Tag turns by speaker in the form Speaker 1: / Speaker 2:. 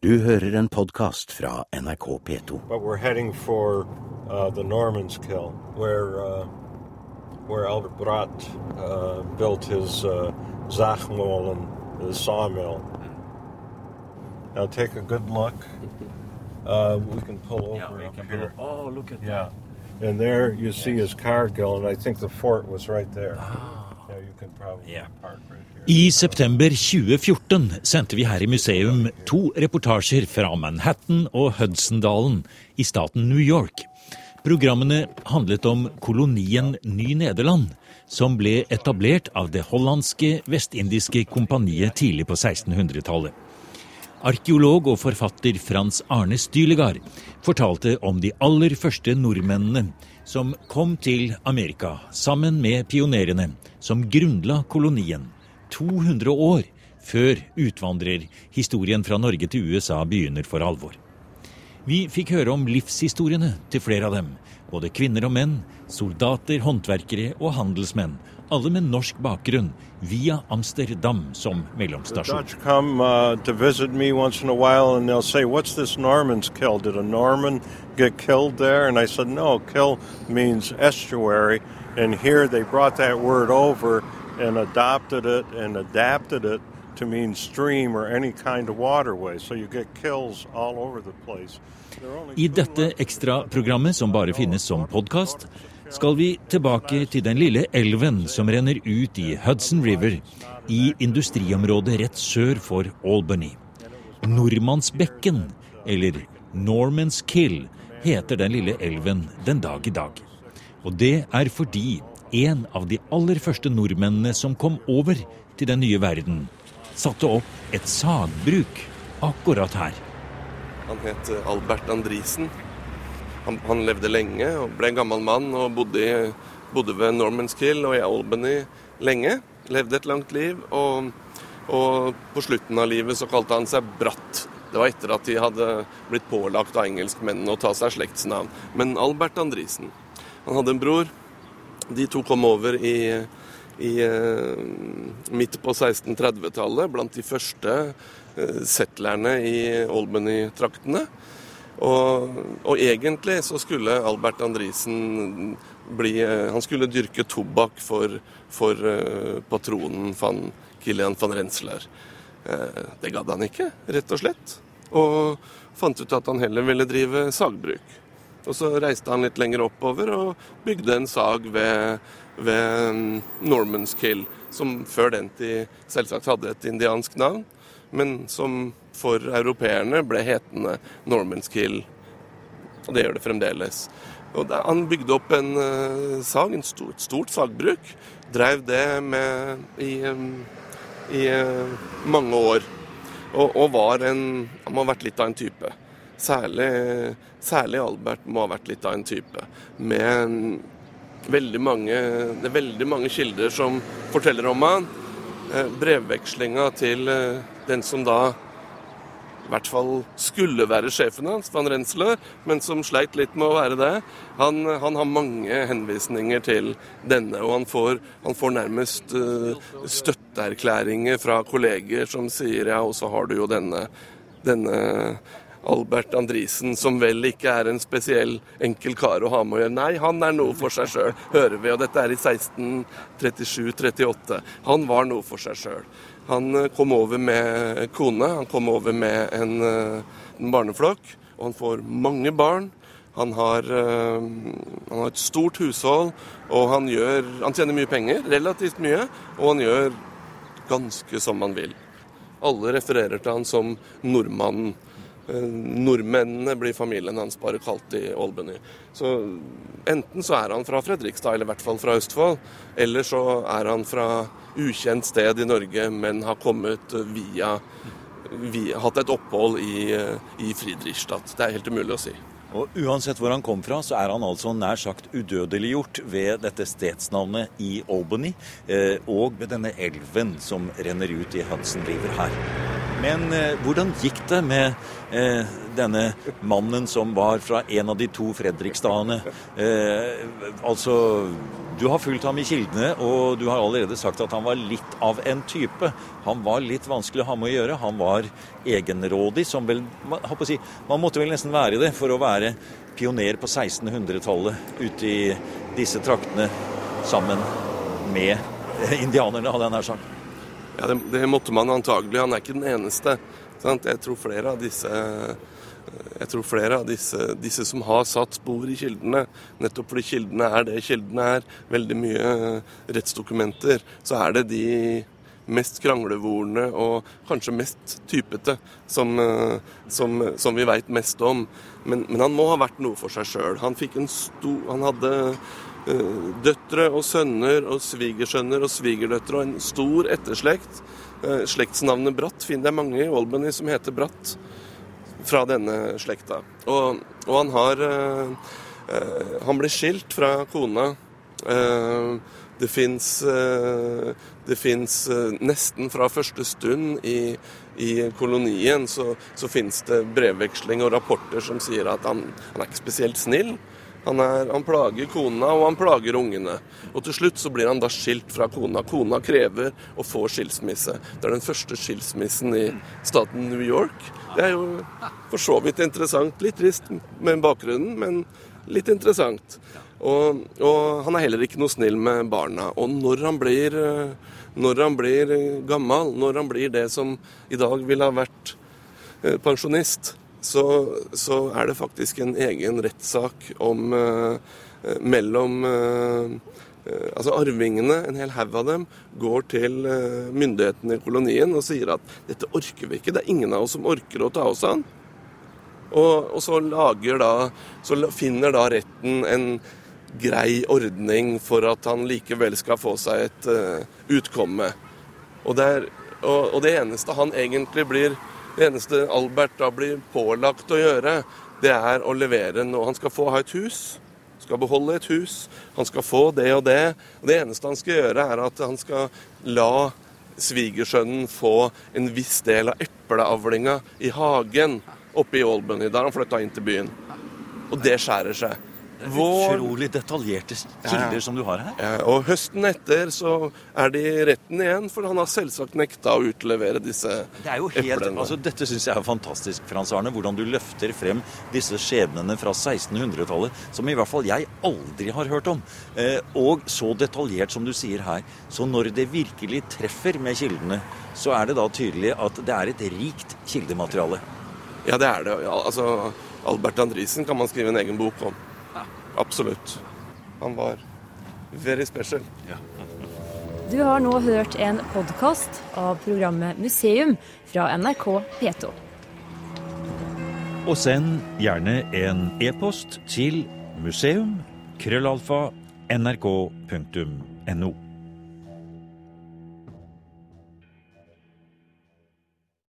Speaker 1: Du hører en podkast fra NRK P2.
Speaker 2: But we're heading for uh, the Norman's Kill, where uh, where Albert Bratt uh, built his uh, Zachmol and the sawmill. Now take a good look. Uh, we can pull over up here.
Speaker 3: Oh, look at
Speaker 2: Yeah, and there you see his Cargill, and I think the fort was right there. Yeah,
Speaker 4: I september 2014 sendte vi her i museum to reportasjer fra Manhattan og Hudsondalen i staten New York. Programmene handlet om kolonien Ny-Nederland, som ble etablert av det hollandske vestindiske kompaniet tidlig på 1600-tallet. Arkeolog og forfatter Frans Arne Stylegard fortalte om de aller første nordmennene som kom til Amerika sammen med pionerene som grunnla kolonien 200 år før utvandrerhistorien fra Norge til USA begynner for alvor. Vi fikk høre om livshistoriene til flere av dem. Både kvinner og menn, soldater, håndverkere og handelsmenn. Alle med norsk bakgrunn, via Amsterdam som mellomstasjon.
Speaker 2: Come uh, to visit me once in a while and they'll say, What's this Norman's kill? Did a Norman get killed there? And I said, No, kill means estuary. And here they brought that word over and adopted it and adapted it to mean stream or any kind of waterway. So you get kills all over the place.
Speaker 4: I dette ekstraprogrammet, som bare finnes som podkast, skal vi tilbake til den lille elven som renner ut i Hudson River i industriområdet rett sør for Albany. Nordmannsbekken, eller Norman's Kill, heter den lille elven den dag i dag. Og det er fordi en av de aller første nordmennene som kom over til den nye verden, satte opp et sagbruk akkurat her.
Speaker 5: Han het eh, Albert Andrisen. Han, han levde lenge og ble en gammel mann og bodde, i, bodde ved Normanskill og i Albany lenge. Levde et langt liv. Og, og på slutten av livet så kalte han seg Bratt. Det var etter at de hadde blitt pålagt av engelskmennene å ta seg slektsnavn. Men Albert Andrisen. Han hadde en bror. De to kom over i, i eh, midt på 1630-tallet, blant de første eh, settlerne i Albany-traktene. Og, og egentlig så skulle Albert Andrisen bli eh, Han skulle dyrke tobakk for, for patronen van Kilian van Rensler. Det gadd han ikke, rett og slett. Og fant ut at han heller ville drive sagbruk. Og så reiste han litt lenger oppover og bygde en sag ved, ved mm, Norman's Kill, som før den tid selvsagt hadde et indiansk navn, men som for europeerne ble hetende Norman's Kill. Og det gjør det fremdeles. Og da, han bygde opp en uh, sag, stort, stort sagbruk. Drev det med i, um, i uh, mange år. Og, og var en Han må ha vært litt av en type. Særlig, særlig Albert må ha vært litt av en type. Med veldig mange, det er veldig mange kilder som forteller om han. Eh, brevvekslinga til eh, den som da i hvert fall skulle være sjefen hans, van Rensler, men som sleit litt med å være det. Han, han har mange henvisninger til denne, og han får, han får nærmest uh, støtteerklæringer fra kolleger som sier ja, og så har du jo denne, denne Albert Andrisen, som vel ikke er en spesiell enkel kar å ha med å gjøre. Nei, han er noe for seg sjøl, hører vi. Og dette er i 1637-38. Han var noe for seg sjøl. Han eh, kom over med kone, han kom over med en, eh, en barneflokk, og han får mange barn. Han har, øh, han har et stort hushold, og han, gjør, han tjener mye penger, relativt mye, og han gjør ganske som han vil. Alle refererer til han som nordmannen. Eh, Nordmennene blir familien hans bare kalt i Albany. Så enten så er han fra Fredrikstad, eller i hvert fall fra Østfold, eller så er han fra ukjent sted i Norge, men har kommet via, via Hatt et opphold i, i Friedrichstadt. Det er helt umulig å si.
Speaker 3: Og Uansett hvor han kom fra, så er han altså nær sagt udødeliggjort ved dette stedsnavnet i Albany, eh, og ved denne elven som renner ut i Hudson River her.
Speaker 4: Men eh, hvordan gikk det med eh, denne mannen som var fra en av de to Fredrikstadene? Eh, altså, du har fulgt ham i kildene, og du har allerede sagt at han var litt av en type. Han var litt vanskelig å ha med å gjøre. Han var egenrådig, som vel si, Man måtte vel nesten være det for å være pioner på 1600-tallet ute i disse traktene sammen med indianerne, hadde jeg nær sagt.
Speaker 5: Ja, det, det, måtte man antagelig. Han er ikke den eneste. Sant? Jeg tror flere av disse jeg tror flere av disse, disse, som har satt spor i kildene, nettopp fordi kildene er det kildene er, veldig mye rettsdokumenter, så er det de mest kranglevorne og kanskje mest typete som, som, som vi veit mest om. Men, men, han må ha vært noe for seg sjøl. Han, han hadde Eh, døtre og sønner og svigersønner og svigerdøtre og en stor etterslekt. Eh, slektsnavnet Bratt finner jeg mange i Albany som heter Bratt fra denne slekta. Og, og han har eh, Han ble skilt fra kona. Det fins det fins nesten fra første stund i, i kolonien så, så fins det brevveksling og rapporter som sier at han, han er ikke spesielt snill. Han, er, han, plager kona, og han plager ungene. Og til slutt så blir han da skilt fra kona. Kona krever å få skilsmisse. Det er den første skilsmissen i staten New York. Det er jo for så vidt interessant. Litt trist med bakgrunnen, men litt interessant. Og, og, han er heller ikke noe snill med barna. Og når han blir, når han blir gammel, når han blir det som i dag ville ha vært eh, pensjonist, så, så, er det faktisk en egen rettssak om eh, mellom eh, eh, Altså Arvingene, en hel haug av dem, går til eh, myndighetene i kolonien og sier at dette orker vi ikke, det er ingen av oss som orker å ta oss av han. Og, og så da Så finner da retten en grei ordning for at han likevel skal få seg et uh, utkomme. Og det, er, og, og det eneste han egentlig blir det eneste Albert da blir pålagt å gjøre, det er å levere noe. Han skal få ha et hus, skal beholde et hus, han skal få det og det. Og det eneste han skal gjøre, er at han skal la svigersønnen få en viss del av epleavlinga i hagen oppe i Albany, der han flytta inn til byen. Og det skjærer seg.
Speaker 4: Vår... Utrolig detaljerte kilder ja. som du har her.
Speaker 5: Ja, og høsten etter så er de i retten igjen, for han har selvsagt nekta å utlevere disse
Speaker 4: det er jo helt, eplene. Altså, dette syns jeg er fantastisk, Frans Arne. Hvordan du løfter frem disse skjebnene fra 1600-tallet, som i hvert fall jeg aldri har hørt om. Eh, og så detaljert som du sier her. Så når det virkelig treffer med kildene, så er det da tydelig at det er et rikt kildemateriale.
Speaker 5: Ja, det er det. Ja, altså, Albert Andrisen kan man skrive en egen bok om. Absolutt. Han var very special. Ja.
Speaker 6: Du har nå hørt en podkast av programmet Museum fra NRK P2.
Speaker 7: Og send gjerne en e-post til museum.krøllalfa.nrk.no. nrk.no.